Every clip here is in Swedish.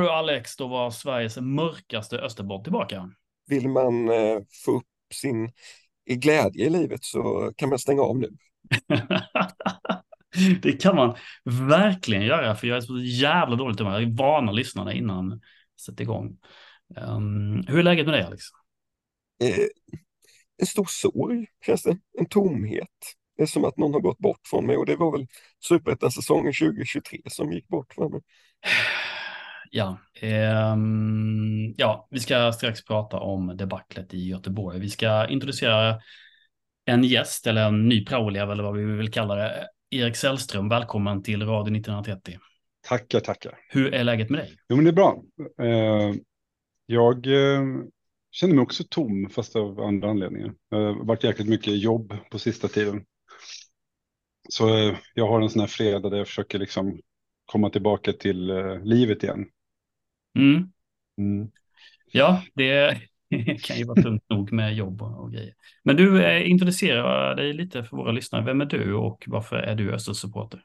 Alex, då var Sveriges mörkaste Österboll tillbaka. Vill man eh, få upp sin glädje i livet så kan man stänga av nu. det kan man verkligen göra, för jag är så jävla dåligt humör. Jag varnar lyssnarna innan jag sätter igång. Um, hur är läget med dig, Alex? Eh, en stor sorg, känns det. En tomhet. Det är som att någon har gått bort från mig och det var väl superettan-säsongen 2023 som gick bort från mig. Ja, um, ja, vi ska strax prata om debaclet i Göteborg. Vi ska introducera en gäst eller en ny praoelev eller vad vi vill kalla det. Erik Sällström, välkommen till Radio 1930. Tackar, tackar. Hur är läget med dig? Jo, men det är bra. Eh, jag eh, känner mig också tom, fast av andra anledningar. Det har varit jäkligt mycket jobb på sista tiden. Så eh, jag har en sån här fredag där jag försöker liksom komma tillbaka till livet igen. Mm. Mm. Ja, det kan ju vara tungt nog med jobb och grejer. Men du, eh, introducera dig lite för våra lyssnare. Vem är du och varför är du Östersupporter?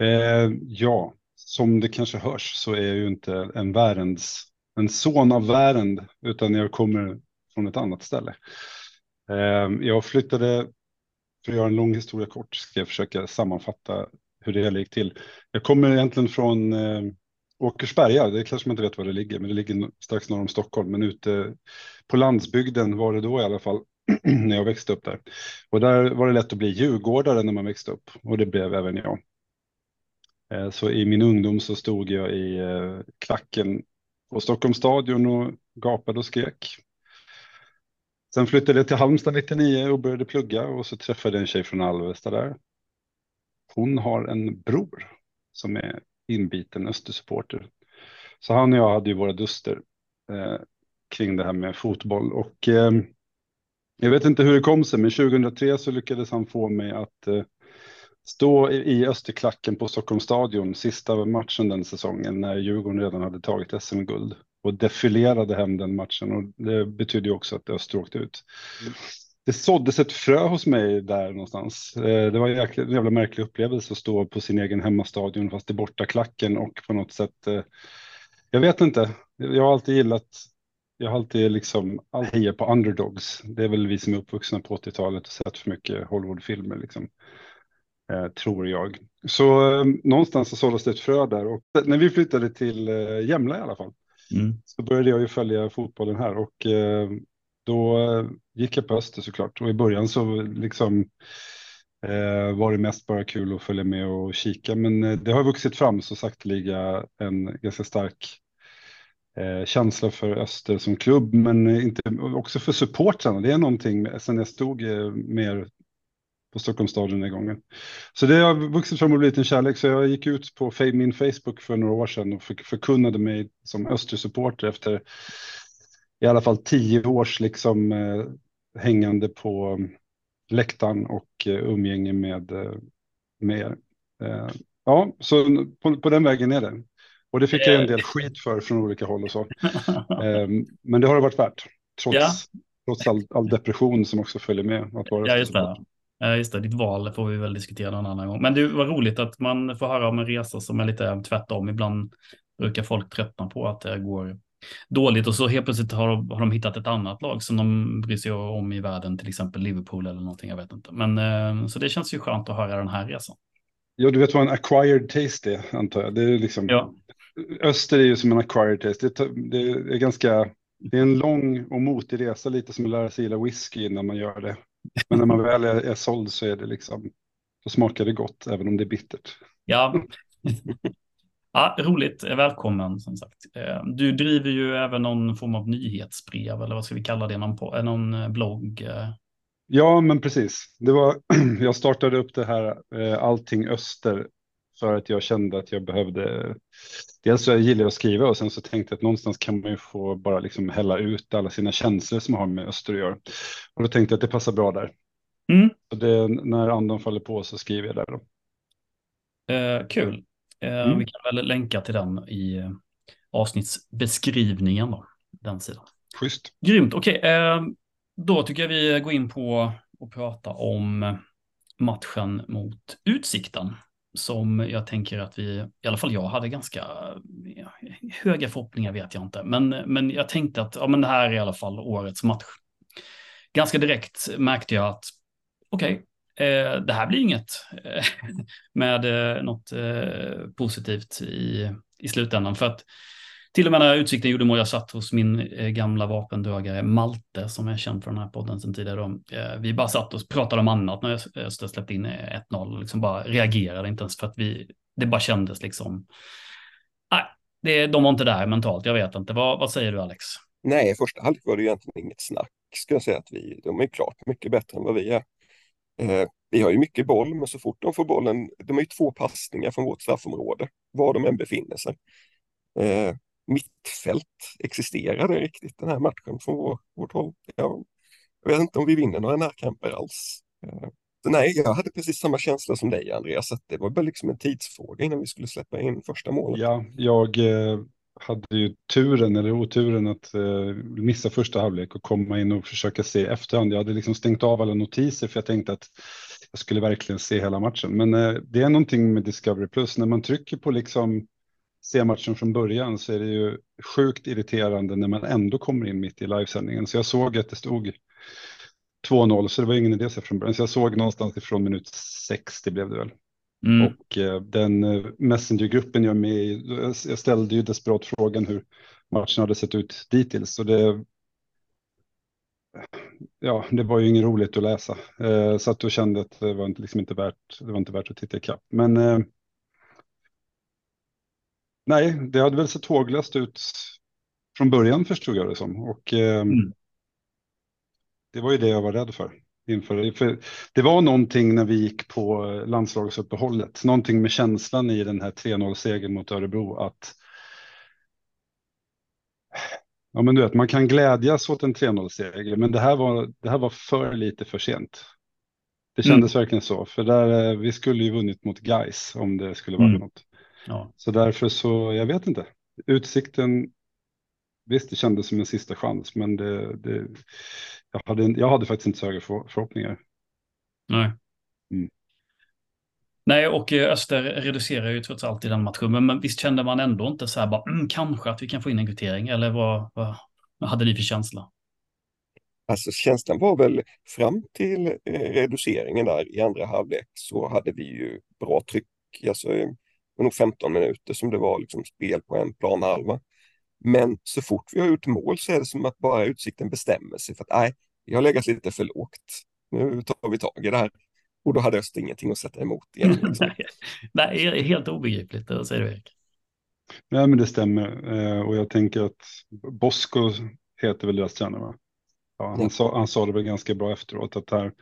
Eh, ja, som det kanske hörs så är jag ju inte en världens, en son av värld, utan jag kommer från ett annat ställe. Eh, jag flyttade, för att göra en lång historia kort, ska jag försöka sammanfatta hur det hela gick till. Jag kommer egentligen från eh, Åkersberga, det kanske man inte vet var det ligger, men det ligger strax norr om Stockholm. Men ute på landsbygden var det då i alla fall, när jag växte upp där. Och där var det lätt att bli djurgårdare när man växte upp, och det blev även jag. Eh, så i min ungdom så stod jag i eh, klacken på Stockholms stadion och gapade och skrek. Sen flyttade jag till Halmstad 99 och började plugga och så träffade jag en tjej från Alvesta där. Hon har en bror som är inbiten Östersupporter. Så han och jag hade ju våra duster eh, kring det här med fotboll och eh, jag vet inte hur det kom sig, men 2003 så lyckades han få mig att eh, stå i, i Österklacken på Stockholms stadion sista matchen den säsongen när Djurgården redan hade tagit SM-guld och defilerade hem den matchen och det betydde ju också att Öster åkte ut. Mm det såddes ett frö hos mig där någonstans. Eh, det var en jäkla, jävla märklig upplevelse att stå på sin egen hemmastadion fast i borta klacken och på något sätt. Eh, jag vet inte. Jag har alltid gillat. Jag har alltid liksom hejar på underdogs. Det är väl vi som är uppvuxna på 80-talet och sett för mycket Hollywoodfilmer liksom. Eh, tror jag. Så någonstans så såldes det ett frö där och när vi flyttade till Jämla i alla fall. Mm. Så började jag ju följa fotbollen här och då eh, gick jag på Öster såklart och i början så liksom eh, var det mest bara kul att följa med och kika. Men eh, det har vuxit fram så sakteliga en ganska stark eh, känsla för Öster som klubb, men eh, inte också för supportrarna. Det är någonting sen jag stod eh, mer på Stockholms stadion den gången. Så det har vuxit fram och blivit en kärlek. Så jag gick ut på min Facebook för några år sedan och förkunnade mig som Östersupporter efter i alla fall tio års liksom eh, hängande på läktaren och eh, umgänge med, eh, med er. Eh, ja, så på, på, den vägen är det. Och det fick jag en del skit för från olika håll och så. Ehm, men det har det varit värt, trots, ja. trots all, all, depression som också följer med. Att vara ja, just det. Ja, just det. Ditt val får vi väl diskutera någon annan gång. Men det var roligt att man får höra om en resa som är lite tvärtom. Ibland brukar folk tröttna på att det går dåligt och så helt plötsligt har, har de hittat ett annat lag som de bryr sig om i världen, till exempel Liverpool eller någonting, jag vet inte. Men eh, så det känns ju skönt att höra den här resan. Ja, du vet vad en acquired taste är, antar jag. Det är liksom, ja. Öster är ju som en acquired taste. Det, det är ganska, det är en lång och motig resa, lite som att lära sig gilla whisky innan man gör det. Men när man väl är, är såld så är det liksom, så smakar det gott, även om det är bittert. Ja, Ja, roligt, välkommen som sagt. Eh, du driver ju även någon form av nyhetsbrev eller vad ska vi kalla det, någon, på, någon eh, blogg? Eh. Ja, men precis. Det var, jag startade upp det här Allting Öster för att jag kände att jag behövde. Dels så gillar jag att skriva och sen så tänkte jag att någonstans kan man ju få bara liksom hälla ut alla sina känslor som har med Öster att göra. Och då tänkte jag att det passar bra där. Mm. Så det, när andan faller på så skriver jag där då. Uh, kul. Eh, mm. Vi kan väl länka till den i eh, avsnittsbeskrivningen då, den sidan. Schysst. Grymt, okej. Okay. Eh, då tycker jag vi går in på och prata om matchen mot Utsikten som jag tänker att vi, i alla fall jag hade ganska ja, höga förhoppningar vet jag inte, men, men jag tänkte att ja, men det här är i alla fall årets match. Ganska direkt märkte jag att okej, okay, eh, det här blir inget eh, med eh, något eh, positivt i, i slutändan. För att till och med när Utsikten gjorde mål, jag satt hos min eh, gamla vapendragare Malte, som är känd för den här podden sedan tidigare. Då. Eh, vi bara satt och pratade om annat när Öster släppte in eh, 1-0 och liksom bara reagerade inte ens för att vi, det bara kändes liksom, nej, det, de var inte där mentalt, jag vet inte. Vad, vad säger du Alex? Nej, i första halvlek var det egentligen inget snack, ska jag säga att vi, de är klart mycket bättre än vad vi är. Eh, vi har ju mycket boll, men så fort de får bollen, de har ju två passningar från vårt straffområde, var de än befinner sig. Eh, mittfält det riktigt den här matchen från vår, vårt håll. Jag, jag vet inte om vi vinner några närkamper alls. Eh, nej, jag hade precis samma känsla som dig Andreas, att det var bara liksom en tidsfråga innan vi skulle släppa in första målet. Ja, jag eh, hade ju turen eller oturen att eh, missa första halvlek och komma in och försöka se efterhand. Jag hade liksom stängt av alla notiser för jag tänkte att jag skulle verkligen se hela matchen. Men eh, det är någonting med Discovery Plus när man trycker på liksom se matchen från början så är det ju sjukt irriterande när man ändå kommer in mitt i livesändningen. Så jag såg att det stod 2-0, så det var ingen idé så från början. Så jag såg någonstans ifrån minut 60 blev det väl. Mm. Och eh, den eh, Messenger-gruppen jag med i, jag ställde ju desperat frågan hur matchen hade sett ut dittills. Så det, ja, det var ju inget roligt att läsa. Eh, så att då kände att det var inte, liksom inte värt, det var inte värt att titta ikapp. Men eh, Nej, det hade väl sett håglöst ut från början förstod jag det som. Och mm. det var ju det jag var rädd för. Inför, för det var någonting när vi gick på landslagsuppehållet, någonting med känslan i den här 3-0-segern mot Örebro att Ja, men du vet, man kan glädjas åt en 3-0-seger, men det här, var, det här var för lite för sent. Det kändes mm. verkligen så, för där, eh, vi skulle ju vunnit mot Guys om det skulle vara mm. något. Ja. Så därför så, jag vet inte. Utsikten, visst det kändes som en sista chans, men det, det, jag, hade, jag hade faktiskt inte så höga för, förhoppningar. Nej. Mm. Nej, och eh, Öster reducerar ju trots allt i den matchen, men visst kände man ändå inte så här bara, mm, kanske att vi kan få in en kvittering, eller vad, vad, vad hade ni för känsla? Alltså känslan var väl fram till eh, reduceringen där i andra halvlek så hade vi ju bra tryck. Alltså, var nog 15 minuter som det var liksom spel på en planhalva. Men så fort vi har gjort mål så är det som att bara Utsikten bestämmer sig för att nej, vi har legat lite för lågt. Nu tar vi tag i det här. Och då hade Öster ingenting att sätta emot igen. Liksom. nej, helt obegripligt, det säger du Erik. Nej, men det stämmer. Eh, och jag tänker att Bosko heter väl deras tränare, va? Ja, han, ja. Sa, han sa det väl ganska bra efteråt att här,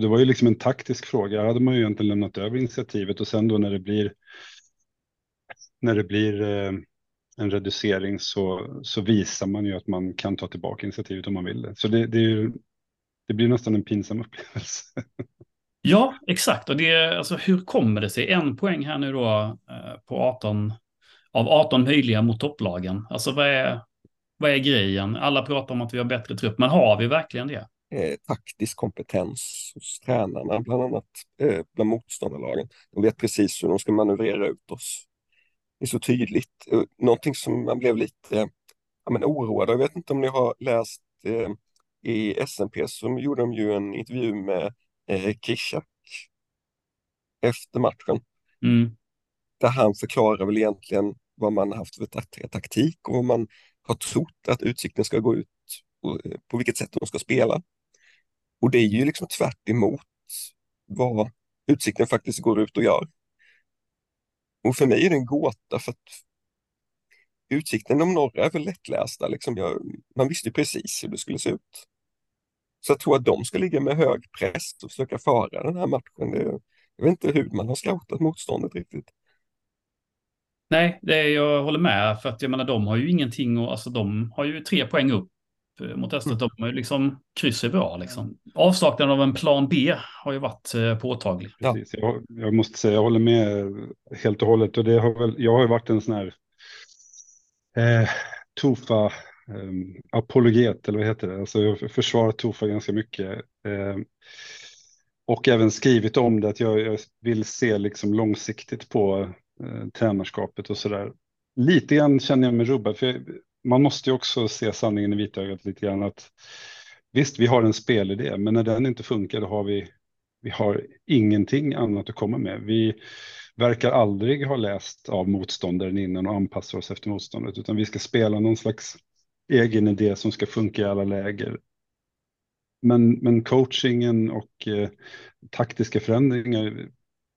det var ju liksom en taktisk fråga. Här hade man ju egentligen lämnat över initiativet och sen då när det blir när det blir eh, en reducering så, så visar man ju att man kan ta tillbaka initiativet om man vill det. Så det, det, ju, det blir nästan en pinsam upplevelse. Ja, exakt. Och det, alltså, hur kommer det sig? En poäng här nu då eh, på 18 av 18 möjliga mot topplagen. Alltså vad är, vad är grejen? Alla pratar om att vi har bättre trupp, men har vi verkligen det? Eh, taktisk kompetens hos tränarna, bland annat eh, bland motståndarlagen. De vet precis hur de ska manövrera ut oss är så tydligt. Någonting som man blev lite ja, men oroad Jag vet inte om ni har läst eh, i SMP så gjorde de ju en intervju med eh, Kishak efter matchen. Mm. Där han förklarar väl egentligen vad man har haft för taktik och vad man har trott att Utsikten ska gå ut och eh, på vilket sätt de ska spela. Och det är ju liksom tvärt emot vad Utsikten faktiskt går ut och gör. Och för mig är det en gåta för att utsikten om norra är väl lättlästa. Liksom jag, man visste precis hur det skulle se ut. Så jag tror att de ska ligga med hög press och försöka föra den här matchen. Det, jag vet inte hur man har scoutat motståndet riktigt. Nej, det är, jag håller med. För att jag menar, de har ju ingenting och alltså de har ju tre poäng upp mot Öster. De har ju liksom kryss är bra. Liksom. Avsaknaden av en plan B har ju varit eh, påtaglig. Ja. Jag, jag, måste säga, jag håller med helt och hållet. Och det har väl, jag har ju varit en sån här eh, Tofa eh, apologet, eller vad heter det? Alltså jag försvarar Tofa ganska mycket. Eh, och även skrivit om det att jag, jag vill se liksom långsiktigt på eh, tränarskapet och sådär. Lite grann känner jag mig rubbad, för jag, man måste ju också se sanningen i vitögat lite grann att visst, vi har en spelidé, men när den inte funkar, då har vi, vi har ingenting annat att komma med. Vi verkar aldrig ha läst av motståndaren innan och anpassar oss efter motståndet, utan vi ska spela någon slags egen idé som ska funka i alla läger. Men, men coachingen och eh, taktiska förändringar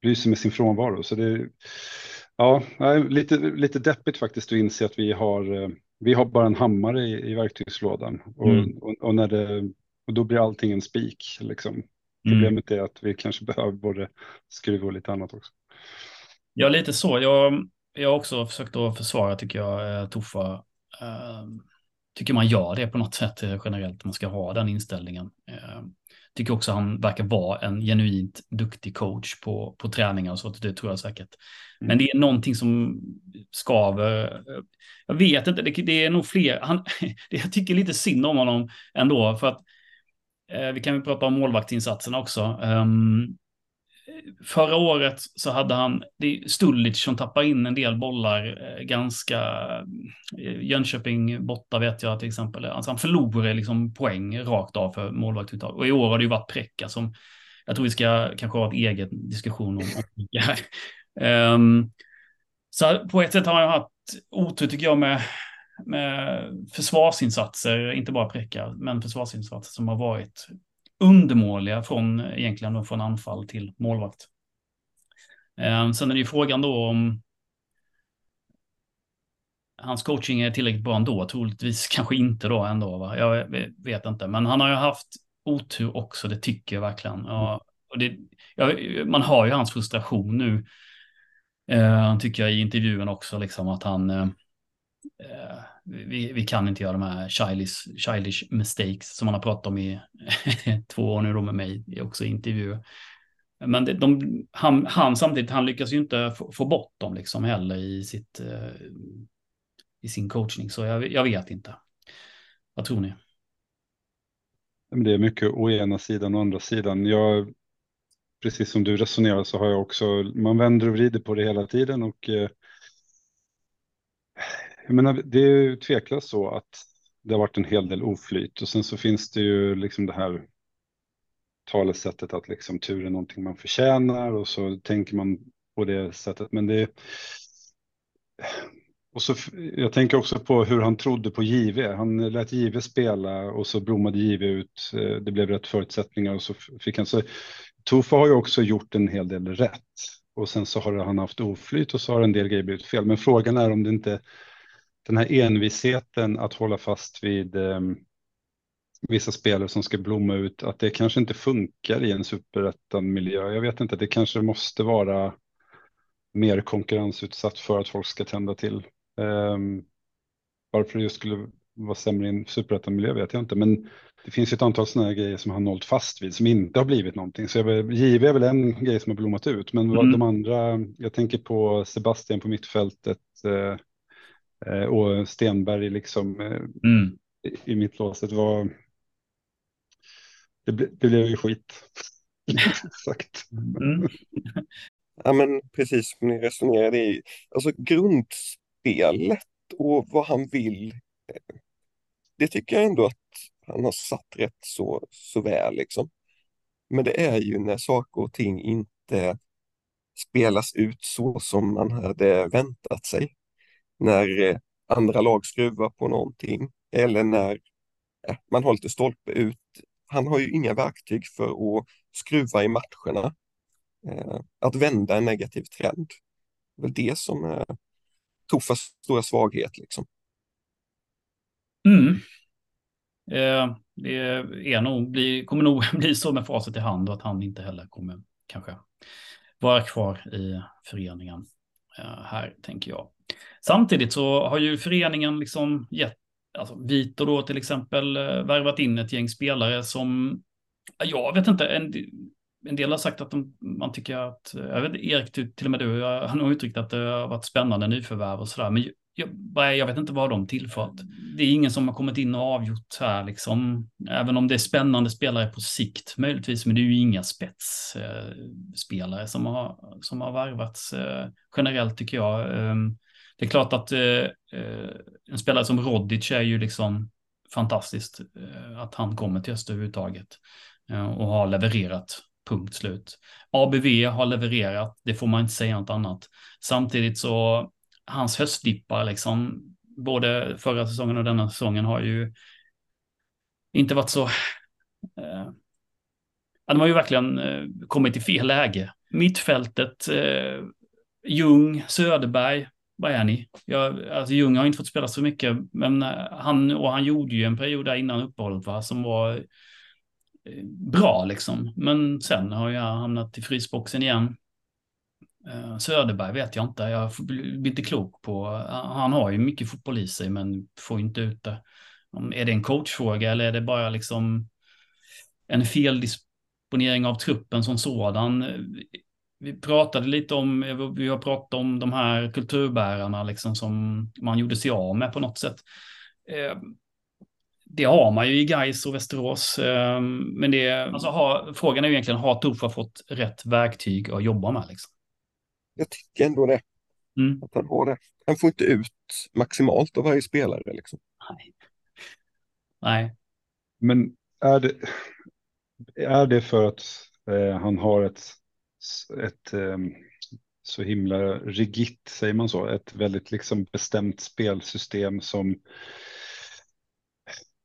lyser med sin frånvaro. Så det, ja, lite, lite deppigt faktiskt att inse att vi har, eh, vi har bara en hammare i, i verktygslådan. Och, mm. och, och, när det, och då blir allting en spik. Liksom. Mm. Problemet är att vi kanske behöver både skruva och lite annat också. Ja, lite så. Jag, jag har också försökt att försvara, tycker jag, eh, Toffa. Uh, tycker man gör det på något sätt eh, generellt. Man ska ha den inställningen. Tycker också han verkar vara en genuint duktig coach på, på träningar och så. Det tror jag säkert. Mm. Men det är någonting som skaver. Jag vet inte, det, det är nog fler. Han, jag tycker lite synd om honom ändå. För att eh, vi kan ju prata om målvaktsinsatserna också. Um, förra året så hade han, det är Stullic som tappar in en del bollar eh, ganska, eh, Jönköping borta vet jag till exempel, alltså han förlorar liksom poäng rakt av för målvaktsuttag. Och i år har det ju varit Präcka som, jag tror vi ska kanske ha ett eget diskussion om. um, så på ett sätt har han haft otur tycker jag med, med försvarsinsatser, inte bara Präcka, men försvarsinsatser som har varit undermåliga från egentligen från anfall till målvakt. Eh, sen är det ju frågan då om hans coaching är tillräckligt bra ändå. Troligtvis kanske inte då ändå. Va? Jag vet inte, men han har ju haft otur också. Det tycker jag verkligen. Ja, och det, ja, man har ju hans frustration nu. Eh, tycker jag i intervjun också, liksom att han eh, eh vi, vi kan inte göra de här childish, childish mistakes som man har pratat om i två år nu då med mig, också i intervjuer. Men det, de, han, han, samtidigt, han lyckas ju inte få, få bort dem liksom heller i, sitt, eh, i sin coachning. Så jag, jag vet inte. Vad tror ni? Det är mycket å ena sidan och andra sidan. Jag, precis som du resonerar så har jag också, man vänder och vrider på det hela tiden och eh, jag menar, det är ju tveklöst så att det har varit en hel del oflyt och sen så finns det ju liksom det här talesättet att liksom tur är någonting man förtjänar och så tänker man på det sättet. Men det och så, jag tänker också på hur han trodde på JV. Han lät JV spela och så blommade JV ut. Eh, det blev rätt förutsättningar och så fick han så. Tofa har ju också gjort en hel del rätt och sen så har han haft oflyt och så har en del grejer blivit fel. Men frågan är om det inte den här envisheten att hålla fast vid eh, vissa spelare som ska blomma ut, att det kanske inte funkar i en superettan miljö. Jag vet inte, det kanske måste vara mer konkurrensutsatt för att folk ska tända till. Eh, varför det just skulle vara sämre i en superettan miljö vet jag inte, men det finns ju ett antal sådana här grejer som han hållit fast vid som inte har blivit någonting. Så jag, JV är väl en grej som har blommat ut, men mm. de andra, jag tänker på Sebastian på mittfältet, Eh, och Stenberg liksom eh, mm. i, i mittlåset var. Det, ble, det blev ju skit. Sagt. Mm. ja, men precis som ni resonerade i, alltså grundspelet och vad han vill. Eh, det tycker jag ändå att han har satt rätt så, så väl liksom. Men det är ju när saker och ting inte spelas ut så som man hade väntat sig när eh, andra lag skruvar på någonting eller när eh, man har lite stolpe ut. Han har ju inga verktyg för att skruva i matcherna. Eh, att vända en negativ trend. Det är väl det som är Tofas stora svaghet. Liksom. Mm. Eh, det är nog, bli, kommer nog bli så med facit i hand och att han inte heller kommer kanske vara kvar i föreningen här, tänker jag. Samtidigt så har ju föreningen liksom gett, alltså Vito då till exempel, eh, värvat in ett gäng spelare som, jag vet inte, en, en del har sagt att de, man tycker att, eh, jag vet Erik, till och med du, eh, han har uttryckt att det har varit spännande nyförvärv och sådär, men jag, jag vet inte vad de tillfört. det är ingen som har kommit in och avgjort här, liksom. Även om det är spännande spelare på sikt möjligtvis, men det är ju inga spetsspelare eh, som, har, som har värvats eh, generellt tycker jag. Ehm, det är klart att eh, eh, en spelare som Rodic är ju liksom fantastiskt eh, att han kommer till Öster överhuvudtaget eh, och har levererat punkt slut. ABV har levererat, det får man inte säga något annat. Samtidigt så hans höstdippar, liksom, både förra säsongen och denna säsongen har ju inte varit så... Eh, de har ju verkligen eh, kommit i fel läge. Mittfältet, eh, Ljung, Söderberg, vad är ni? Jag, alltså Ljung har inte fått spela så mycket, men eh, han, och han gjorde ju en period där innan uppehållet va, som var eh, bra liksom. Men sen har jag hamnat i frysboxen igen. Eh, Söderberg vet jag inte, jag blir inte klok på. Han har ju mycket fotboll i sig men får inte ut det. Är det en coachfråga eller är det bara liksom en feldisponering av truppen som sådan? Vi pratade lite om, vi har pratat om de här kulturbärarna liksom som man gjorde sig av med på något sätt. Eh, det har man ju i Gais och Västerås. Eh, men det, alltså har, frågan är ju egentligen, har Tofa fått rätt verktyg att jobba med? Liksom? Jag tycker ändå det. Mm. Att han har det. Han får inte ut maximalt av varje spelare. Liksom. Nej. Nej. Men är det, är det för att eh, han har ett, ett eh, så himla rigitt, säger man så, ett väldigt liksom bestämt spelsystem som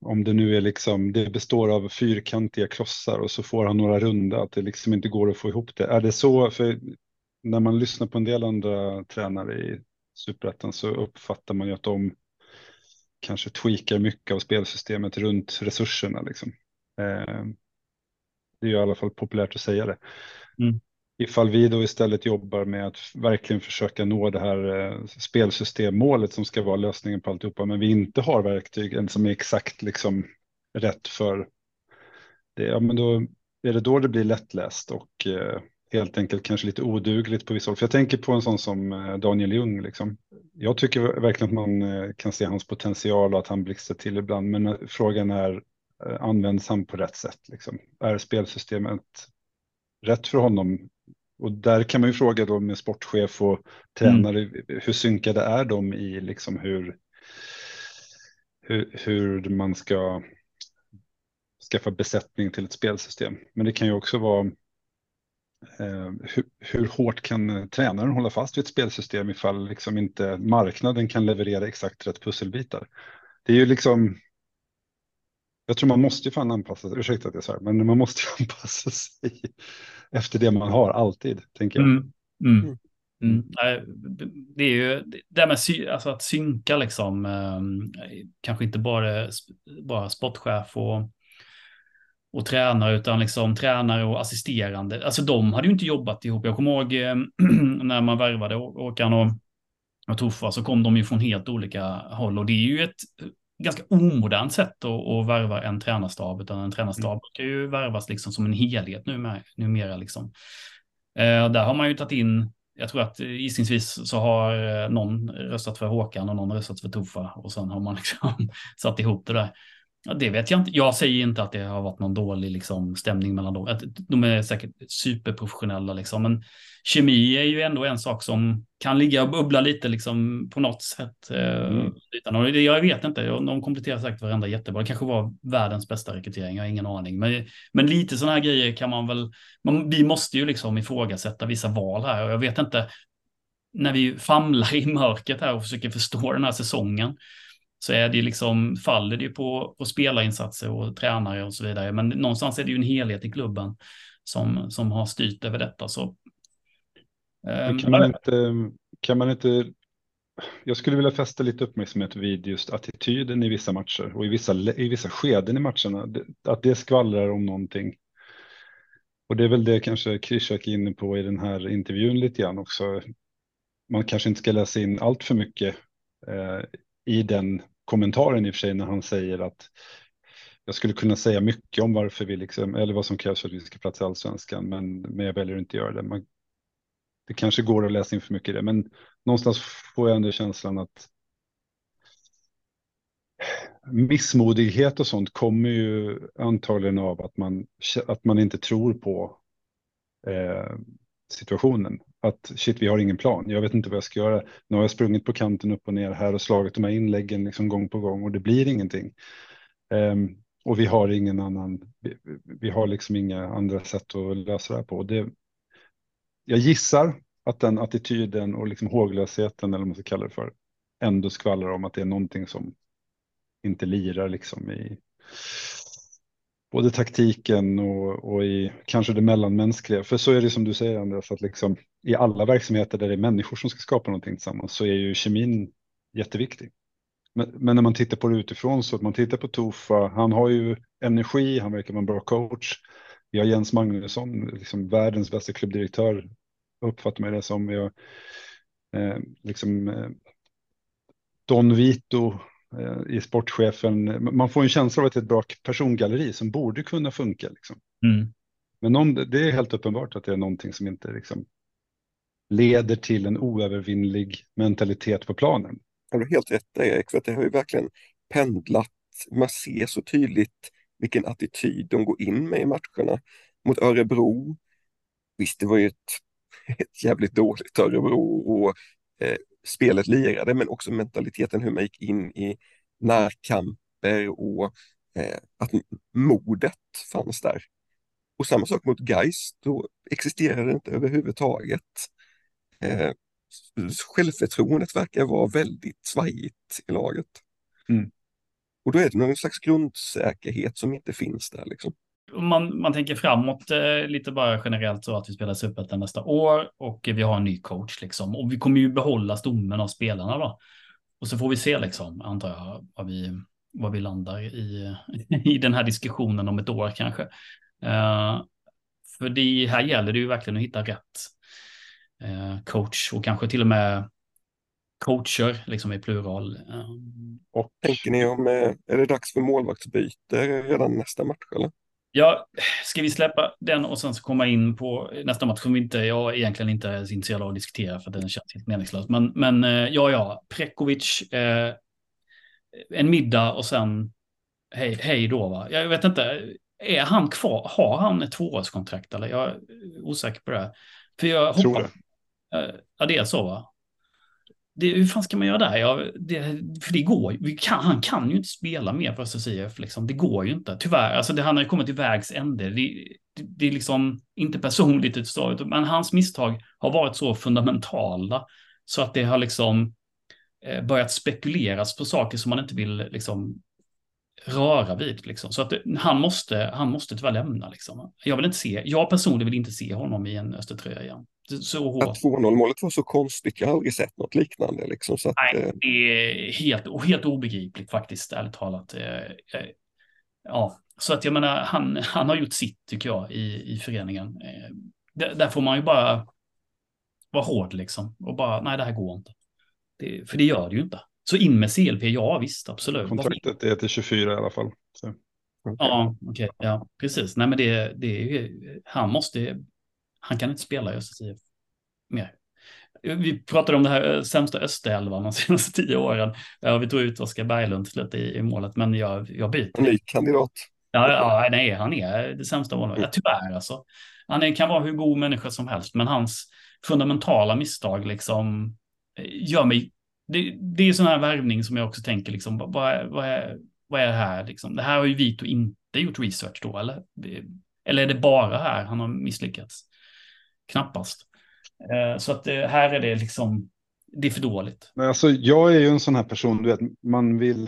om det nu är liksom, det består av fyrkantiga klossar och så får han några runda, att det liksom inte går att få ihop det. Är det så, för när man lyssnar på en del andra tränare i superettan så uppfattar man ju att de kanske tweakar mycket av spelsystemet runt resurserna. Liksom. Eh, det är ju i alla fall populärt att säga det. Mm. Ifall vi då istället jobbar med att verkligen försöka nå det här eh, spelsystemmålet som ska vara lösningen på alltihopa, men vi inte har verktygen som är exakt liksom rätt för det, ja men då är det då det blir lättläst och eh, helt enkelt kanske lite odugligt på vissa håll. För jag tänker på en sån som eh, Daniel Ljung. Liksom. Jag tycker verkligen att man eh, kan se hans potential och att han blixtrar till ibland. Men frågan är, används han på rätt sätt? Liksom? Är spelsystemet rätt för honom? Och där kan man ju fråga då med sportchef och tränare, mm. hur synkade är de i liksom hur, hur, hur man ska skaffa besättning till ett spelsystem. Men det kan ju också vara Eh, hur, hur, hårt kan tränaren hålla fast vid ett spelsystem ifall liksom inte marknaden kan leverera exakt rätt pusselbitar? Det är ju liksom. Jag tror man måste ju fan anpassa sig, ursäkta att jag säger, men man måste ju anpassa sig efter det man har alltid, tänker jag. Mm, mm. Mm. mm. Det är ju det här med alltså att synka liksom, eh, kanske inte bara, bara sportchef och och tränare, utan liksom tränare och assisterande. Alltså de hade ju inte jobbat ihop. Jag kommer ihåg eh, när man värvade Åkan och, och Tuffa så kom de ju från helt olika håll och det är ju ett ganska omodernt sätt att, att värva en tränarstab, utan en tränarstab mm. kan ju värvas liksom som en helhet numera. numera liksom. Eh, där har man ju tagit in jag tror att gissningsvis så har eh, någon röstat för Håkan och någon röstat för Tuffa och sen har man liksom satt ihop det där. Ja, det vet jag inte. Jag säger inte att det har varit någon dålig liksom, stämning mellan dem. De är säkert superprofessionella, liksom. men kemi är ju ändå en sak som kan ligga och bubbla lite liksom, på något sätt. Eh, mm. Jag vet inte, de kompletterar säkert varandra jättebra. Det kanske var världens bästa rekrytering, jag har ingen aning. Men, men lite sådana här grejer kan man väl, man, vi måste ju liksom ifrågasätta vissa val här och jag vet inte, när vi famlar i mörkret här och försöker förstå den här säsongen, så är det liksom, faller det på, på spelarinsatser och tränare och så vidare. Men någonstans är det ju en helhet i klubben som, som har styrt över detta. Så, um, kan, man inte, kan man inte, jag skulle vilja fästa lite uppmärksamhet vid just attityden i vissa matcher och i vissa, i vissa skeden i matcherna. Att det skvallrar om någonting. Och det är väl det kanske Krishak är inne på i den här intervjun lite grann också. Man kanske inte ska läsa in allt för mycket eh, i den kommentaren i och för sig när han säger att jag skulle kunna säga mycket om varför vi liksom, eller vad som krävs för att vi ska platsa i allsvenskan, men, men jag väljer att inte göra det. Man, det kanske går att läsa in för mycket i det, men någonstans får jag ändå känslan att missmodighet och sånt kommer ju antagligen av att man, att man inte tror på eh, situationen. Att shit, vi har ingen plan. Jag vet inte vad jag ska göra. Nu har jag sprungit på kanten upp och ner här och slagit de här inläggen liksom gång på gång och det blir ingenting. Um, och vi har ingen annan, vi, vi, har liksom inga andra sätt att lösa det här på. Det, jag gissar att den attityden och liksom håglösheten, eller vad man ska kalla det för, ändå skvallrar om att det är någonting som inte lirar liksom i både taktiken och, och i kanske det mellanmänskliga. För så är det som du säger Andreas, att liksom i alla verksamheter där det är människor som ska skapa någonting tillsammans så är ju kemin jätteviktig. Men, men, när man tittar på det utifrån så att man tittar på Tofa, han har ju energi, han verkar vara en bra coach. Vi har Jens Magnusson, liksom världens bästa klubbdirektör, uppfattar mig det som. Vi har eh, liksom eh, Don Vito i sportchefen. Man får en känsla av att det är ett bra persongalleri som borde kunna funka. Liksom. Mm. Men det, det, är helt uppenbart att det är någonting som inte liksom, leder till en oövervinnlig mentalitet på planen. Har du helt rätt Erik, för det har ju verkligen pendlat. Man ser så tydligt vilken attityd de går in med i matcherna. Mot Örebro, visst det var ju ett, ett jävligt dåligt Örebro och eh, spelet lirade, men också mentaliteten hur man gick in i närkamper och eh, att modet fanns där. Och samma sak mot Geist, då existerade det inte överhuvudtaget. Eh, självförtroendet verkar vara väldigt svajigt i laget. Mm. Och då är det någon slags grundsäkerhet som inte finns där. Liksom. Man, man tänker framåt eh, lite bara generellt så att vi spelar Superettan nästa år och vi har en ny coach liksom. Och vi kommer ju behålla stommen av spelarna då. Och så får vi se liksom, antar jag, vad vi, vad vi landar i, i den här diskussionen om ett år kanske. Eh, för det här gäller det ju verkligen att hitta rätt Eh, coach och kanske till och med coacher liksom i plural. Eh, och tänker ni om, eh, är det dags för målvaktsbyte redan nästa match eller? Ja, ska vi släppa den och sen så komma in på nästa match som inte, jag egentligen inte är intresserad av att diskutera för den känns helt meningslös. Men, men ja, ja, Prekovic, eh, en middag och sen hej, hej då va. Jag vet inte, är han kvar? Har han ett tvåårskontrakt eller? Jag är osäker på det. För jag hoppas, Ja, det är så va? Det, hur fan ska man göra där? Ja, det, för det går vi kan, Han kan ju inte spela mer för SSIF. Liksom. Det går ju inte. Tyvärr. Alltså, det, han har ju kommit till vägs ände. Det, det, det är liksom inte personligt utstått, men hans misstag har varit så fundamentala så att det har liksom eh, börjat spekuleras på saker som man inte vill liksom röra vid. Liksom. Så att han måste, han måste tyvärr lämna. Liksom. Jag vill inte se, jag personligen vill inte se honom i en Östertröja igen. Så hårt. Att 2-0 målet var så konstigt, jag har aldrig sett något liknande. Liksom, så att, Nej, eh, det är helt, helt obegripligt faktiskt, ärligt talat. Eh, eh, ja, så att jag menar, han, han har gjort sitt tycker jag i, i föreningen. Där, där får man ju bara vara hård liksom och bara, nej det här går inte. Det, för det gör det ju inte. Så in med CLP, ja visst, absolut. Kontraktet är till 24 i alla fall. Så. Ja, okej, okay, ja, precis. Nej, men det, det är han måste, han kan inte spela i ÖSSIF mer. Vi pratade om det här eh, sämsta österelvan de senaste tio åren. Ja, vi tog ut Oskar Berglund till slut i, i målet, men jag, jag byter. Ny kandidat. Ja, ja, nej, han är det sämsta målet. Ja, tyvärr alltså. Han är, kan vara hur god människa som helst, men hans fundamentala misstag liksom gör mig det, det är sån här värvning som jag också tänker, liksom, vad, vad, är, vad är det här? Liksom? Det här har ju Vito inte gjort research då, eller? Eller är det bara här han har misslyckats? Knappast. Eh, så att det, här är det liksom, det är för dåligt. Alltså, jag är ju en sån här person, du vet, man vill...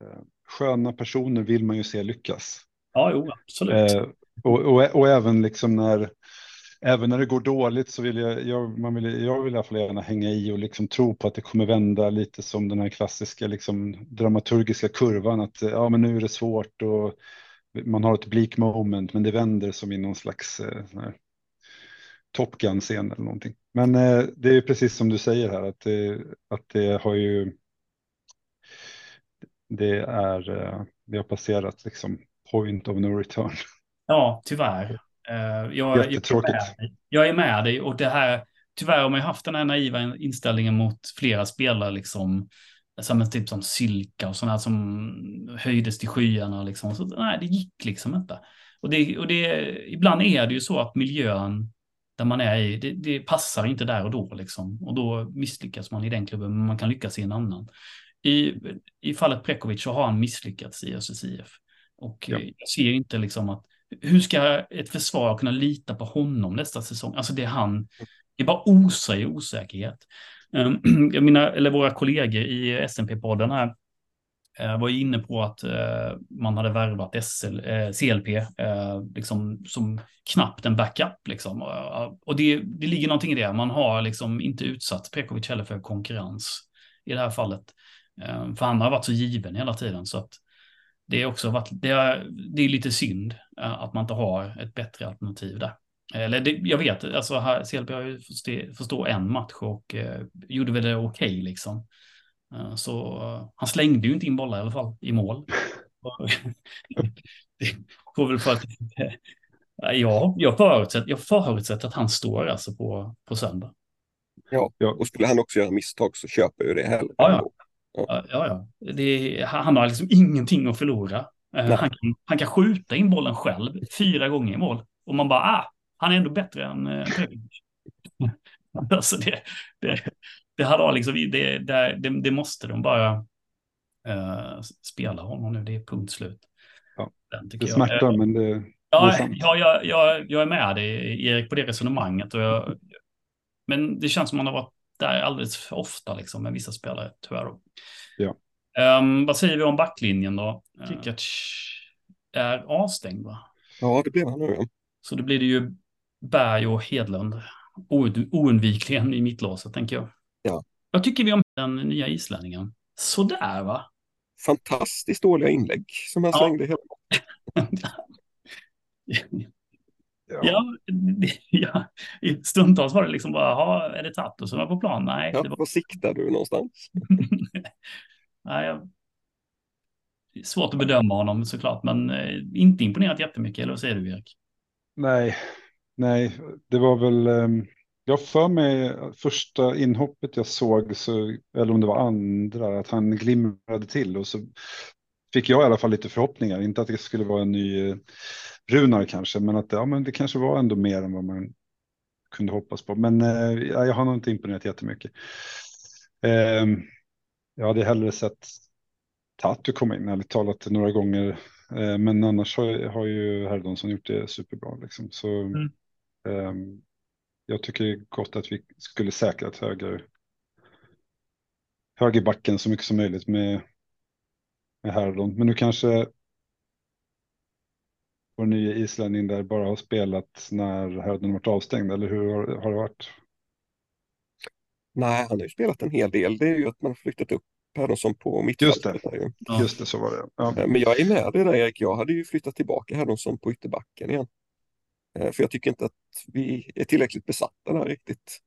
Eh, sköna personer vill man ju se lyckas. Ja, jo, absolut. Eh, och, och, och även liksom när även när det går dåligt så vill jag, jag, man vill, jag vill i alla fall gärna hänga i och liksom tro på att det kommer vända lite som den här klassiska liksom, dramaturgiska kurvan. Att ja, men nu är det svårt och man har ett bleak moment, men det vänder som i någon slags eh, Top Gun-scen eller någonting. Men eh, det är precis som du säger här, att det, att det har ju det är, eh, det har passerat liksom point of no return. Ja, tyvärr. Jag, Jättetråkigt. Jag, jag är med dig och det här, tyvärr har man ju haft den här naiva inställningen mot flera spelare liksom. som, typ som Sylka och sådana som höjdes till skyarna. Liksom. Så, nej, det gick liksom inte. Och, det, och det, ibland är det ju så att miljön där man är i, det, det, passar inte där och då. Liksom. Och då misslyckas man i den klubben, men man kan lyckas i en annan. I, i fallet Prekovic så har han misslyckats i ÖSSIF. Och ja. jag ser inte liksom att, hur ska ett försvar kunna lita på honom nästa säsong? Alltså det är han, det är bara osar i osäkerhet. Ehm, jag menar, eller våra kollegor i SMP-podden här jag var ju inne på att eh, man hade värvat SL, eh, CLP liksom, som knappt en backup. Liksom. Och det, det ligger någonting i det. Man har liksom inte utsatt Prekovic heller för konkurrens i det här fallet. För han har varit så given hela tiden. Så att det är också varit, det är, det är lite synd att man inte har ett bättre alternativ där. Eller det, jag vet, alltså här, CLP har ju fått stå en match och eh, gjorde väl det okej okay, liksom. Uh, så uh, han slängde ju inte in bollar i alla fall i mål. det får väl för att ja, jag förutsätter, jag förutsätter att han står alltså på, på söndag. Ja, och skulle han också göra misstag så köper ju det heller. Ja, ja. ja. ja, ja. Det, han har liksom ingenting att förlora. Uh, han, kan, han kan skjuta in bollen själv fyra gånger i mål. Och man bara, ah, han är ändå bättre än eh, alltså det, det, det hade liksom, det, det, det måste de bara uh, spela honom nu, det är punkt slut. Ja, det smärtar, men det, ja, det är ja, jag, jag, jag är med dig, Erik, på det resonemanget. Och jag, men det känns som man har varit där alldeles för ofta liksom, med vissa spelare, tyvärr. Ja. Um, vad säger vi om backlinjen då? Kikic är avstängd, va? Ja, det blev han nu. Så då blir det ju Berg och Hedlund oundvikligen i mittlåset, tänker jag. Ja. Vad tycker vi om den nya islänningen? Sådär, va? Fantastiskt dåliga inlägg som han ja. slängde hela Ja. ja, ja, stundtals var det liksom bara, är det Tatto som var på plan? Nej. Ja, det var... Var siktar du någonstans? Nej, jag... Svårt att bedöma honom såklart, men eh, inte imponerat jättemycket, eller vad säger du Erik? Nej, Nej, det var väl, ehm, jag för mig första inhoppet jag såg, så, eller om det var andra, att han glimrade till och så fick jag i alla fall lite förhoppningar. Inte att det skulle vara en ny Runar kanske, men att ja, men det kanske var ändå mer än vad man kunde hoppas på. Men eh, jag har nog inte imponerat jättemycket. Eh, jag hade hellre sett Tatu komma in, ärligt talat, några gånger. Eh, men annars har, har ju Herdonsson gjort det superbra. Liksom. Så mm. Jag tycker gott att vi skulle säkra ett höger, högerbacken så mycket som möjligt med, med Herdon. Men nu kanske vår nya islänning där bara har spelat när Herdon varit avstängd, eller hur har, har det varit? Nej, han har ju spelat en hel del. Det är ju att man har flyttat upp Herdonsson på mittfältet. Just det, ja. just det så var det. Ja. Men jag är med dig där Erik, jag hade ju flyttat tillbaka Herdonsson på ytterbacken igen. Eh, för jag tycker inte att vi är tillräckligt besatta där riktigt.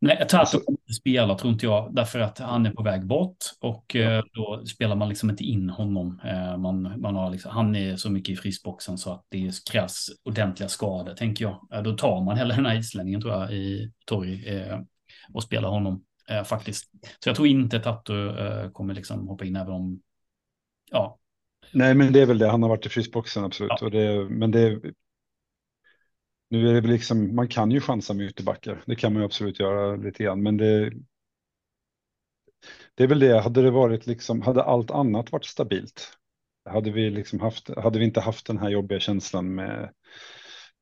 Nej, Tato alltså- kommer inte spela tror inte jag, därför att han är på väg bort och ja. Eh, då spelar man liksom inte in honom. Eh, man, man har liksom, han är så mycket i frysboxen så att det krävs ordentliga skador, tänker jag. Då tar man hellre den här islänningen tror jag i Torg och spelar honom faktiskt. Så jag tror inte Tato kommer liksom hoppa in även om, ja. Nej, men det är väl det. Han har varit i frysboxen absolut. Ja. Och det, men det, nu är det väl liksom, man kan ju chansa med ytterbackar. Det kan man ju absolut göra lite grann, men det. Det är väl det, hade det varit liksom, hade allt annat varit stabilt. Hade vi liksom haft, hade vi inte haft den här jobbiga känslan med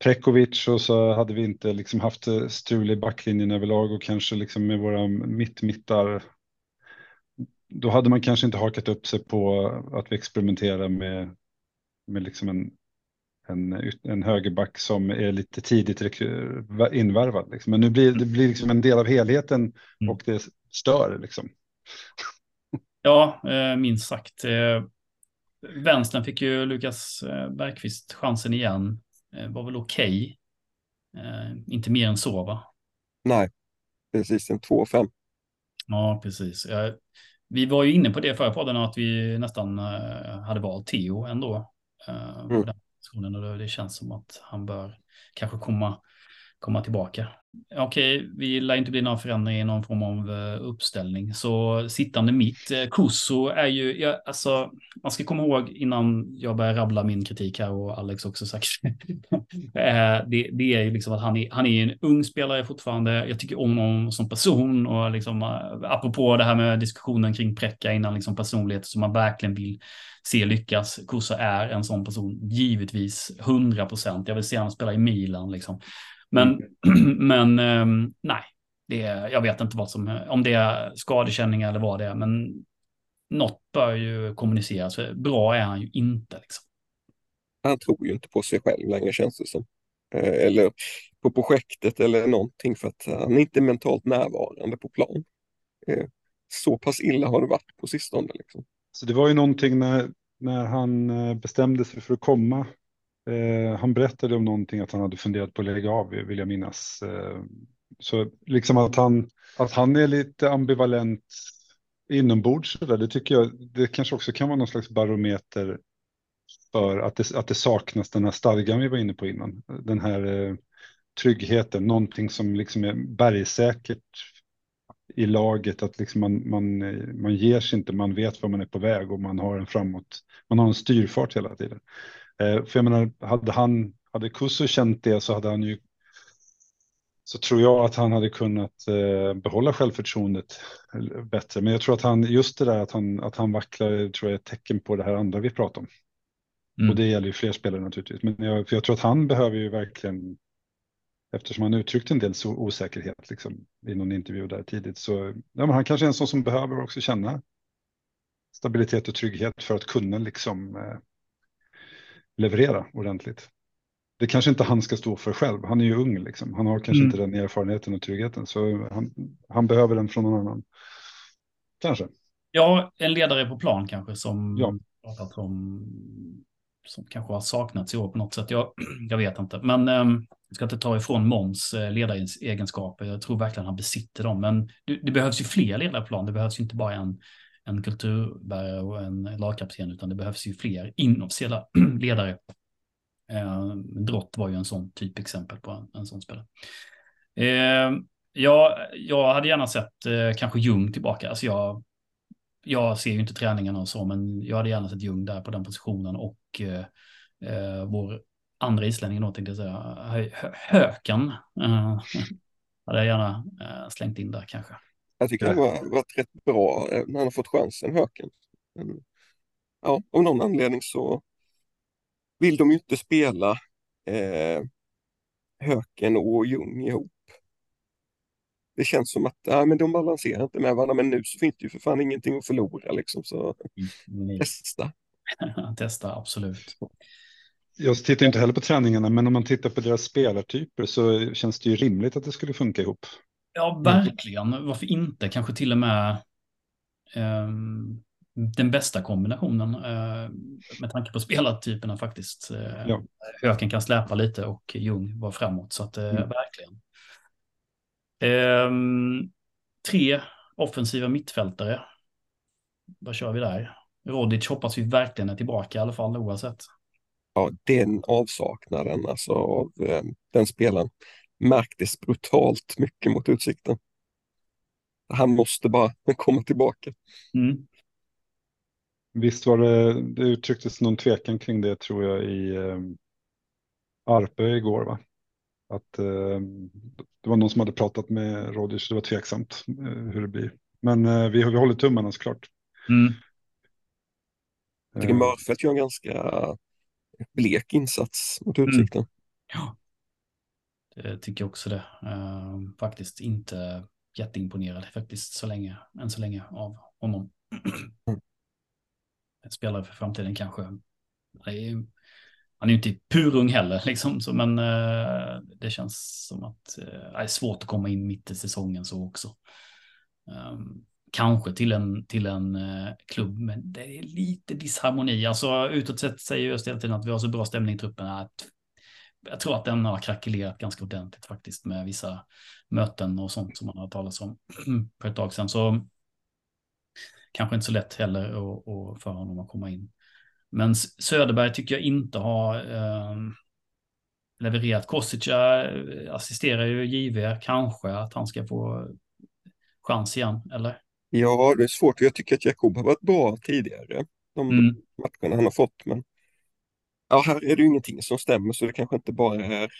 Prekovic och så hade vi inte liksom haft strul i backlinjen överlag och kanske liksom med våra mittmittar. Då hade man kanske inte hakat upp sig på att vi experimenterar med, med liksom en en, en högerback som är lite tidigt invärvad. Liksom. Men nu blir det blir liksom en del av helheten mm. och det stör liksom. Ja, eh, minst sagt. Eh, vänstern fick ju Lukas eh, Bergqvist chansen igen. Var väl okej. Okay. Inte mer än så va? Nej, precis en 2-5. Ja, precis. Vi var ju inne på det förra podden att vi nästan hade valt Theo ändå. Mm diskussionen och det känns som att han bör kanske komma komma tillbaka. Okej, vi lär inte bli några förändringar i någon form av eh, uppställning. Så sittande mitt, eh, Koso är ju, ja, alltså, man ska komma ihåg innan jag börjar rabbla min kritik här och Alex också sagt. Eh, det, det, är ju liksom att han är, han är en ung spelare fortfarande. Jag tycker om honom som person och liksom, apropå det här med diskussionen kring Präcka innan liksom personlighet som man verkligen vill se lyckas. Koso är en sån person, givetvis 100 procent. Jag vill se honom spela i Milan liksom. Men, mm. men um, nej, det är, jag vet inte vad som, om det är skadekänningar eller vad det är, men något bör ju kommuniceras. Bra är han ju inte. Liksom. Han tror ju inte på sig själv längre känns det som. Eh, eller på projektet eller någonting för att han är inte mentalt närvarande på plan. Eh, så pass illa har det varit på sistone. Liksom. Så det var ju någonting när, när han eh, bestämde sig för att komma Eh, han berättade om någonting att han hade funderat på att lägga av, vill jag minnas. Eh, så liksom att han, att han är lite ambivalent inombords, där, det tycker jag, det kanske också kan vara någon slags barometer för att det, att det saknas den här stadgan vi var inne på innan. Den här eh, tryggheten, någonting som liksom är bergsäkert i laget, att liksom man, man, man ger sig inte, man vet var man är på väg och man har en framåt, man har en styrfart hela tiden. Eh, för jag menar, hade han, hade Kusso känt det så hade han ju, så tror jag att han hade kunnat eh, behålla självförtroendet bättre. Men jag tror att han, just det där att han, att han vacklar, tror jag är ett tecken på det här andra vi pratar om. Mm. Och det gäller ju fler spelare naturligtvis. Men jag, för jag tror att han behöver ju verkligen, eftersom han uttryckt en del så osäkerhet liksom, i någon intervju där tidigt, så ja, men han kanske är en sån som behöver också känna stabilitet och trygghet för att kunna liksom eh, leverera ordentligt. Det kanske inte han ska stå för själv. Han är ju ung, liksom. han har kanske mm. inte den erfarenheten och tryggheten. Så han, han behöver den från någon annan. Kanske. Ja, en ledare på plan kanske som ja. pratat om som kanske har saknats i år på något sätt. Jag, jag vet inte, men um, jag ska inte ta ifrån Måns eh, ledaregenskaper. Jag tror verkligen han besitter dem, men det, det behövs ju fler ledare på plan. Det behövs ju inte bara en en kulturbärare och en lagkapten, utan det behövs ju fler inofficiella ledare. Eh, Drott var ju en sån typexempel på en, en sån spelare. Eh, ja, jag hade gärna sett eh, kanske Ljung tillbaka. Alltså jag, jag ser ju inte träningarna och så, men jag hade gärna sett Ljung där på den positionen och eh, eh vår andra islänning då tänkte jag säga, Höken. Eh, hade jag gärna eh, slängt in där kanske. Jag tycker han har varit rätt bra eh, när han har fått chansen, Höken. Men, ja, av någon anledning så vill de ju inte spela eh, Höken och Ljung ihop. Det känns som att ja, men de balanserar inte med varandra, men nu så finns det ju för fan ingenting att förlora liksom, så mm. testa. testa, absolut. Jag tittar inte heller på träningarna, men om man tittar på deras spelartyper så känns det ju rimligt att det skulle funka ihop. Ja, verkligen. Varför inte? Kanske till och med um, den bästa kombinationen uh, med tanke på spelartyperna faktiskt. Uh, ja. Höken kan släpa lite och Ljung var framåt, så att uh, mm. verkligen. Um, tre offensiva mittfältare. Vad kör vi där? Rodic hoppas vi verkligen är tillbaka i alla fall oavsett. Ja, den avsaknaden alltså av eh, den spelaren märktes brutalt mycket mot Utsikten. Han måste bara komma tillbaka. Mm. Visst var det, det uttrycktes någon tvekan kring det tror jag i eh, Arpe igår va? Att eh, det var någon som hade pratat med Rodic, det var tveksamt eh, hur det blir. Men eh, vi, vi håller tummarna såklart. Mm. Jag tycker Mörfelt gör en ganska blek insats mot Utsikten. Mm. Ja. Det tycker jag också det. Uh, faktiskt inte jätteimponerad faktiskt så länge, än så länge av honom. Spelare för framtiden kanske. Är, han är ju inte purung heller, liksom, så, men uh, det känns som att uh, det är svårt att komma in mitt i säsongen så också. Um, kanske till en, till en uh, klubb, men det är lite disharmoni. Alltså utåt sett säger just hela tiden att vi har så bra stämning i truppen. Att jag tror att den har krackelerat ganska ordentligt faktiskt med vissa möten och sånt som man har talat om för ett tag sedan. Så kanske inte så lätt heller att, att för honom att komma in. Men Söderberg tycker jag inte har eh, levererat. Kosica assisterar ju JV, kanske att han ska få chans igen, eller? Ja, det är svårt. Jag tycker att Jakob har varit bra tidigare. De Mm. matcherna han har fått. Men ja, här är det ju ingenting som stämmer så det kanske inte bara är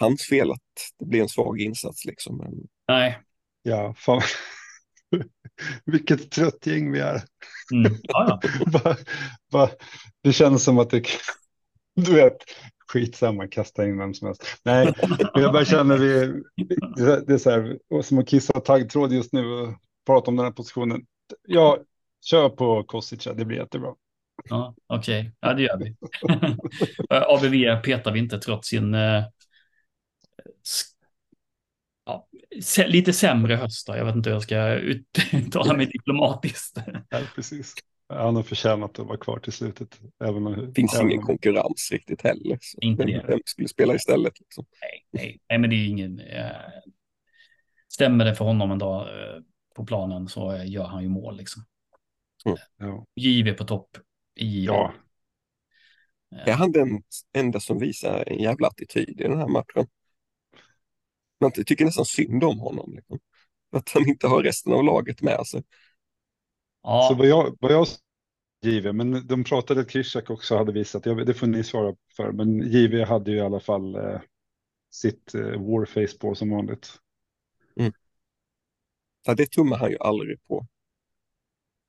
hans fel att det blir en svag insats liksom. Men Nej. Ja, fan. Vilket trött gäng vi är. Mm. Ja, ja. Det känns som att det, du vet, skitsamma, kasta in vem som helst. Nej, jag bara känner vi, det är så här, som att kissa taggtråd just nu och prata om den här positionen. Ja, kör på Kosica, det blir jättebra. Ja Okej, ja det gör vi. ABV petar vi inte trots sin eh, ja, lite sämre höst. Då. Jag vet inte hur jag ska uttala mig diplomatiskt. Ja, precis. Han har förtjänat att vara kvar till slutet. Även om, det finns även ingen om- konkurrens riktigt heller. Så Inte vem, det. vem skulle spela istället? Liksom? Nej, nej, nej, men det är ingen... Eh, stämmer det för honom en dag eh, på planen så eh, gör han ju mål liksom. Ja, JV på topp. I ja, Är han den enda som visar en jävla attityd i den här matchen? Man tycker nästan synd om honom. Liksom. Att han inte har resten av laget med sig. ja, Så vad jag, vad jag JV, men de pratade att Krishak också hade visat, jag, vet- det får ni svara för, men JV hade ju i alla fall eh, sitt eh, warface på som vanligt. Så det tummar han ju aldrig på.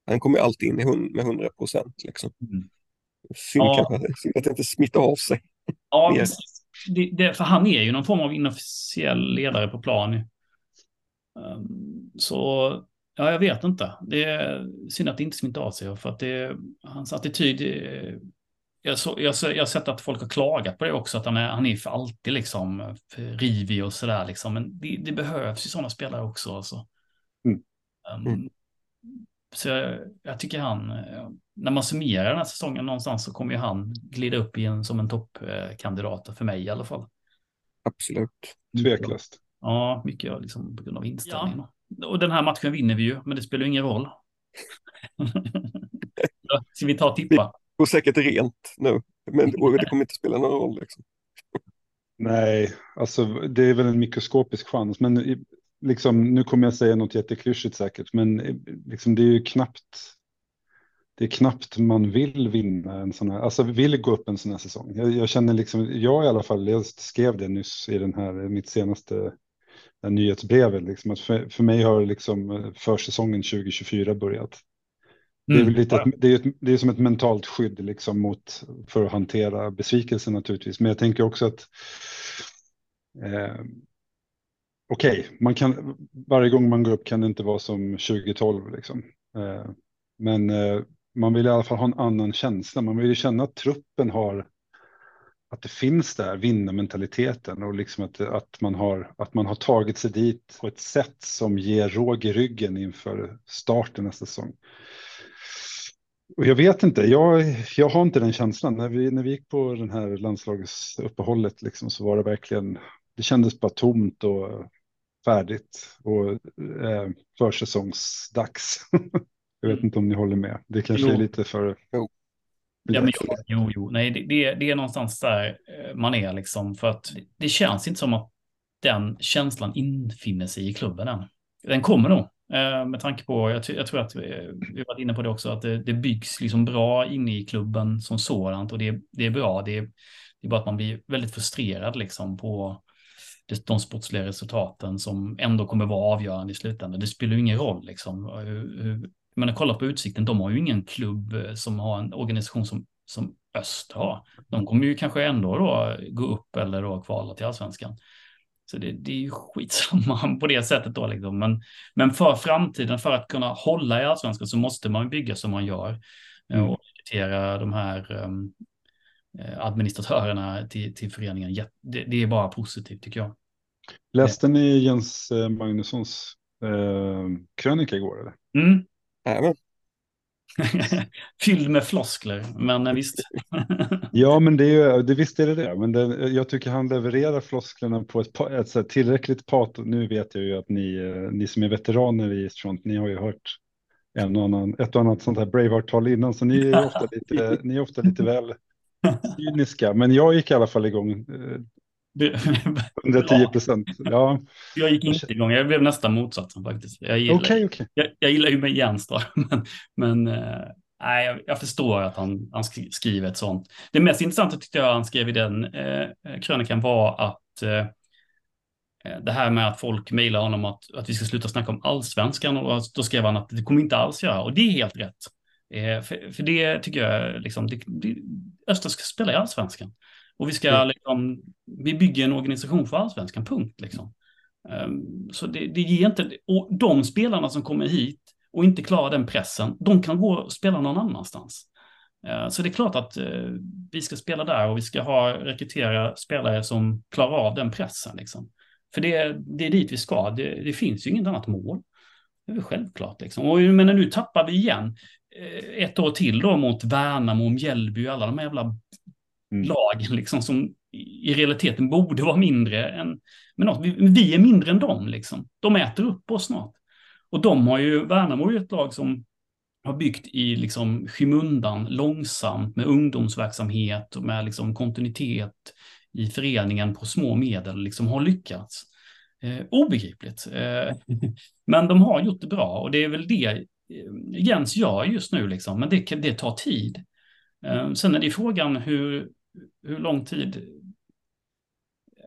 Han kommer alltid in i hund- med 100 procent. Liksom. Mm. Synd, Ja. kanske, synd att det inte smittar av sig. ja precis. Det, det, för han är ju någon form av inofficiell ledare på plan. Ehm, så ja, jag vet inte. Det är synd att det inte smittar av sig. För att det, hans attityd... eh, Jag, så, jag, jag har sett att folk har klagat på det också, att han är, han är för alltid liksom för rivig och sådär. Liksom. Men det, det behövs ju sådana spelare också. Alltså. Mm. Ehm, Mm. Så jag, jag tycker han, eh, när man summerar den här säsongen någonstans så kommer ju han glida upp i en, som en toppkandidat för mig i alla fall. Absolut. Tveklöst. Ja, mycket liksom på grund av inställningen. Och den här matchen vinner vi ju, men det spelar ju ingen roll. Ska vi ta och tippa? går säkert rent nu, men det kommer inte spela någon roll. Liksom. Nej, alltså det är väl en mikroskopisk chans, men liksom, nu kommer jag säga något jätteklyschigt säkert, men eh, liksom, det är ju knappt. Det är knappt man vill vinna en sån här, alltså vill gå upp en sån här säsong. Jag, jag känner liksom, jag i alla fall, jag skrev det nyss i den här, mitt senaste nyhetsbrevet, liksom, att för, för mig har liksom eh, försäsongen 2024 börjat. Det är, väl lite ett, det, är ett, det är som ett mentalt skydd liksom mot, för att hantera besvikelse naturligtvis. Men jag tänker också att eh, okej, man kan varje gång man går upp kan det inte vara som 2012 liksom. Eh, men eh, man vill i alla fall ha en annan känsla. Man vill ju känna att truppen har att det finns där, vinnarmentaliteten och liksom att, att, man har, att man har tagit sig dit på ett sätt som ger råg i ryggen inför starten nästa säsong. Och jag vet inte, jag, jag har inte den känslan. När vi, när vi gick på den här landslagsuppehållet liksom, så var det verkligen, det kändes bara tomt och färdigt och eh, försäsongsdags. jag vet inte om ni håller med. Det kanske Jo. är lite för... Jo. Ja, men, jo, jo, jo. Nej, det, det, är någonstans där eh, man är liksom. För att det, känns inte som att den känslan infinner sig i klubben än. Den kommer nog. Eh, med tanke på, jag, jag tror att vi, vi varit inne på det också, att det, det byggs liksom bra inne i klubben som sådant. Och det, det är bra. Det är, det är bara att man blir väldigt frustrerad liksom på de sportsliga resultaten som ändå kommer vara avgörande i slutändan. Det spelar ju ingen roll liksom. Men kolla på Utsikten, de har ju ingen klubb eh, som har en organisation som, som Öst har. De kommer ju kanske ändå då gå upp eller då kvala till allsvenskan. Så det, det är ju skitsamma på det sättet då liksom. Men, men för framtiden, för att kunna hålla i allsvenskan så måste man bygga som man gör. eh, Mm. Och rekrytera de här um, administratörerna till, till föreningen. Det, det är bara positivt tycker jag. Läste ni Jens eh, Magnussons eh, krönika igår? Eller? Mm. Även. Fylld med floskler, men eh, visst. Ja, men det är ju, det visst är det det. Men det, jag tycker han levererar flosklerna på ett, ett här tillräckligt patos. Nu vet jag ju att ni, eh, ni som är veteraner i East Front, ni har ju hört en och annan, ett och annat sånt här Braveheart-tal innan, så ni är ofta lite, ni är ofta lite väl cyniska. Men jag gick i alla fall igång eh, 110 procent. Ja. Jag gick inte igång, jag blev nästan motsatsen faktiskt. Jag gillar, okay, okay. Jag, jag, gillar ju med Jens då, men, men äh, jag, jag, förstår att han, han skriver ett sånt. Det mest intressanta tyckte jag han skrev i den äh, krönikan var att äh, det här med att folk mejlar honom att, att vi ska sluta snacka om allsvenskan och då skrev han att det kommer inte alls göra och det är helt rätt. Eh, för, för, det tycker jag, liksom, det, det, Öster ska spela i allsvenskan. Och vi ska, mm. liksom, vi bygger en organisation för allsvenskan, punkt. Liksom. Um, så det, det ger inte, och de spelarna som kommer hit och inte klarar den pressen, de kan gå och spela någon annanstans. Uh, så det är klart att uh, vi ska spela där och vi ska ha, rekrytera spelare som klarar av den pressen. Liksom. För det, det är dit vi ska, det, det finns ju inget annat mål. Det är väl självklart. Liksom. Och, men nu tappar vi igen. Eh, ett år till då mot Värnamo, Mjällby, alla de här jävla mm. lagen liksom som i realiteten borde vara mindre än, men något, vi, vi, är mindre än dem liksom. De äter upp oss snart. Och de har ju, Värnamo är ju ett lag som har byggt i liksom skymundan långsamt med ungdomsverksamhet och med liksom kontinuitet i föreningen på små medel liksom har lyckats. Eh, obegripligt. Eh, men de har gjort det bra och det är väl det Jens gör just nu, liksom, men det, det tar tid. Eh, sen är det frågan hur, hur lång tid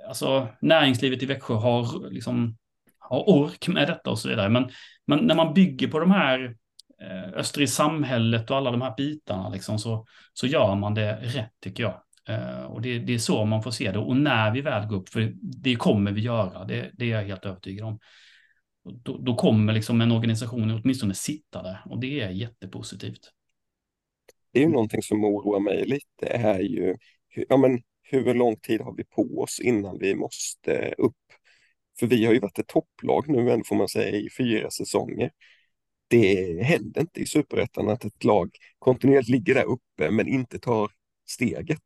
alltså, näringslivet i Växjö har, liksom, har ork med detta och så vidare. Men, men när man bygger på de här eh, Öster i samhället och alla de här bitarna liksom, så, så gör man det rätt tycker jag. Eh, och det, det, är så man får se det. Och när vi väl går upp, för det kommer vi göra, det, det är jag helt övertygad om då, då, kommer liksom en organisation åtminstone sitta där och det är jättepositivt. Det är ju någonting som oroar mig lite är ju ja, men hur lång tid har vi på oss innan vi måste upp? För vi har ju varit ett topplag nu får man säga i fyra säsonger. Det händer inte i superettan att ett lag kontinuerligt ligger där uppe men inte tar steget.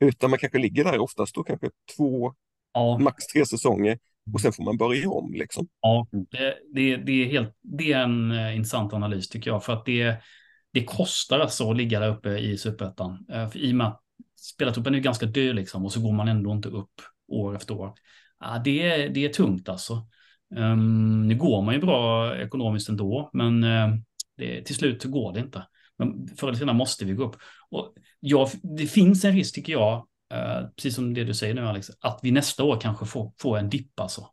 Utan man kanske ligger där oftast då kanske två, ja. max tre säsonger och sen får man börja om. Liksom. Ja, det, det, det, är helt, det är en eh, intressant analys tycker jag. För att det, det kostar alltså att ligga där uppe i superettan. Eh, I och med att spelartruppen är ganska dyr liksom och så går man ändå inte upp år efter år. Ja, det, är, det är tungt alltså. Um, nu går man ju bra ekonomiskt ändå, men uh, det, till slut går det inte. Men förr eller senare måste vi gå upp. Och ja, det finns en risk tycker jag Uh, precis som det du säger nu Alex, att vi nästa år kanske får, får en dipp alltså.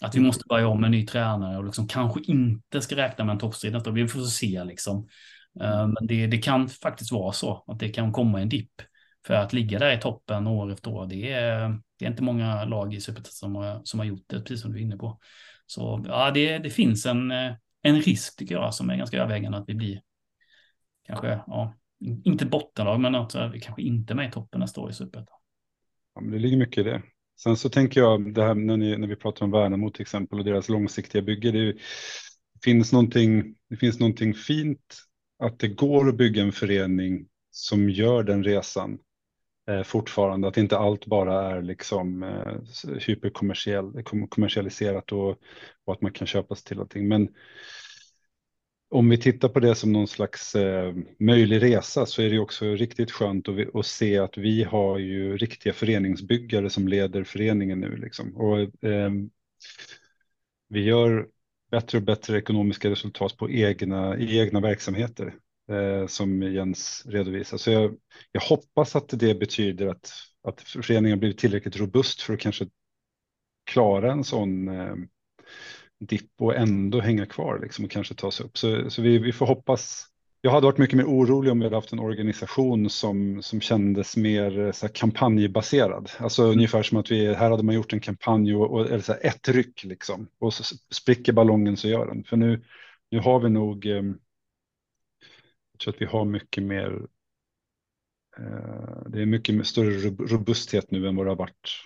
Att vi mm. måste börja om med en ny tränare och liksom kanske inte ska räkna med en toppstrid nästa år. Vi får se liksom. Uh, men det, det kan faktiskt vara så att det kan komma en dipp. För att ligga där i toppen år efter år, det är, det är inte många lag i Superettan som har, som har gjort det, precis som du är inne på. Så ja, det, det finns en, en risk tycker jag som är ganska övervägande att vi blir kanske, ja, inte bottenlag, men att vi kanske inte är med i toppen nästa år i Superettan. Ja, det ligger mycket i det. Sen så tänker jag det här när, ni, när vi pratar om Värnamo till exempel och deras långsiktiga bygge. Det, finns någonting, det finns någonting fint att det går att bygga en förening som gör den resan eh, fortfarande. Att inte allt bara är liksom eh, hyperkommersialiserat och, och att man kan köpa sig till allting. Men om vi tittar på det som någon slags eh, möjlig resa så är det också riktigt skönt att, att, se att vi har ju riktiga föreningsbyggare som leder föreningen nu. Liksom. Och, eh, vi gör bättre och bättre ekonomiska resultat på egna, i egna verksamheter eh, som Jens redovisar. Så jag, jag, hoppas att det betyder att, att föreningen blivit tillräckligt robust för att kanske klara en sån eh, dipp och ändå hänga kvar liksom och kanske ta sig upp. Så, så vi, vi får hoppas. Jag hade varit mycket mer orolig om vi hade haft en organisation som, som kändes mer eh, så här, kampanjbaserad. Alltså mm. ungefär som att vi, här hade man gjort en kampanj och, och eller så här, ett ryck liksom. Och så spricker ballongen så gör den. För nu, nu har vi nog, eh, jag tror att vi har mycket mer, eh, det är mycket större robusthet nu än vad det har varit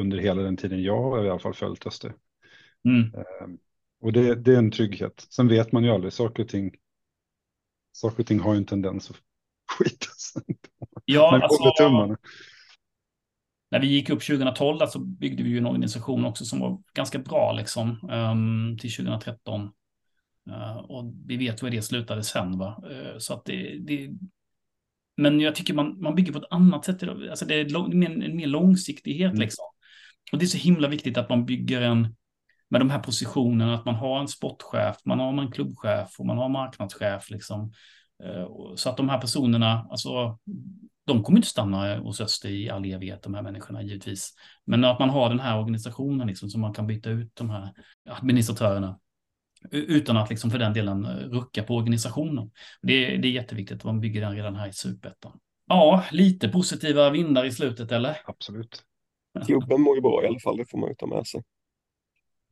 under hela den tiden jag har i alla fall följt Öster. Mm. Ehm, och det, det, är en trygghet. Sen vet man ju aldrig, saker och ting, saker och ting har ju en tendens att skita sig. Ja, alltså, när vi gick upp 2012 så alltså, byggde vi ju en organisation också som var ganska bra liksom, um, till 2013. Uh, och vi vet hur det slutade sen. Va? Uh, så att det, det, men jag tycker man, man bygger på ett annat sätt. Alltså det är lång, en, en mer långsiktighet mm. liksom. Och det är så himla viktigt att man bygger en, med de här positionerna, att man har en sportchef, man har en klubbchef och man har marknadschef liksom. Eh, så att de här personerna, alltså, de kommer inte stanna hos Öster i all evighet, de här människorna givetvis. Men att man har den här organisationen liksom, så man kan byta ut de här administratörerna utan att liksom för den delen rucka på organisationen. Det är, det är jätteviktigt att man bygger den redan här i superettan. Ja, lite positiva vindar i slutet, eller? Absolut. Klubben mår ju bra i alla fall, det får man ju ta med sig.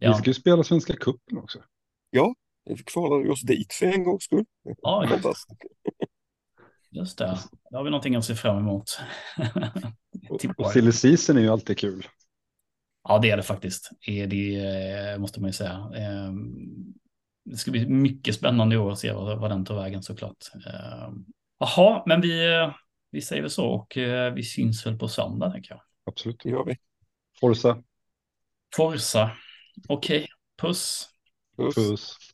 Ja. Vi ska ju spela Svenska cupen också. Ja, vi fick kvala oss dit för en gångs skull. Ja, just, just det. Då har vi någonting att se fram emot. och silly season är ju alltid kul. Ja, det är det faktiskt. Det eh, måste man ju säga. Ehm, det ska bli mycket spännande i år att se vad, den tar vägen såklart. Ehm, jaha, men vi, vi säger väl så och eh, vi syns väl på söndag tänker jag. Absolut, det gör vi. Forza. Forza. Okej, okay. puss. Puss. puss.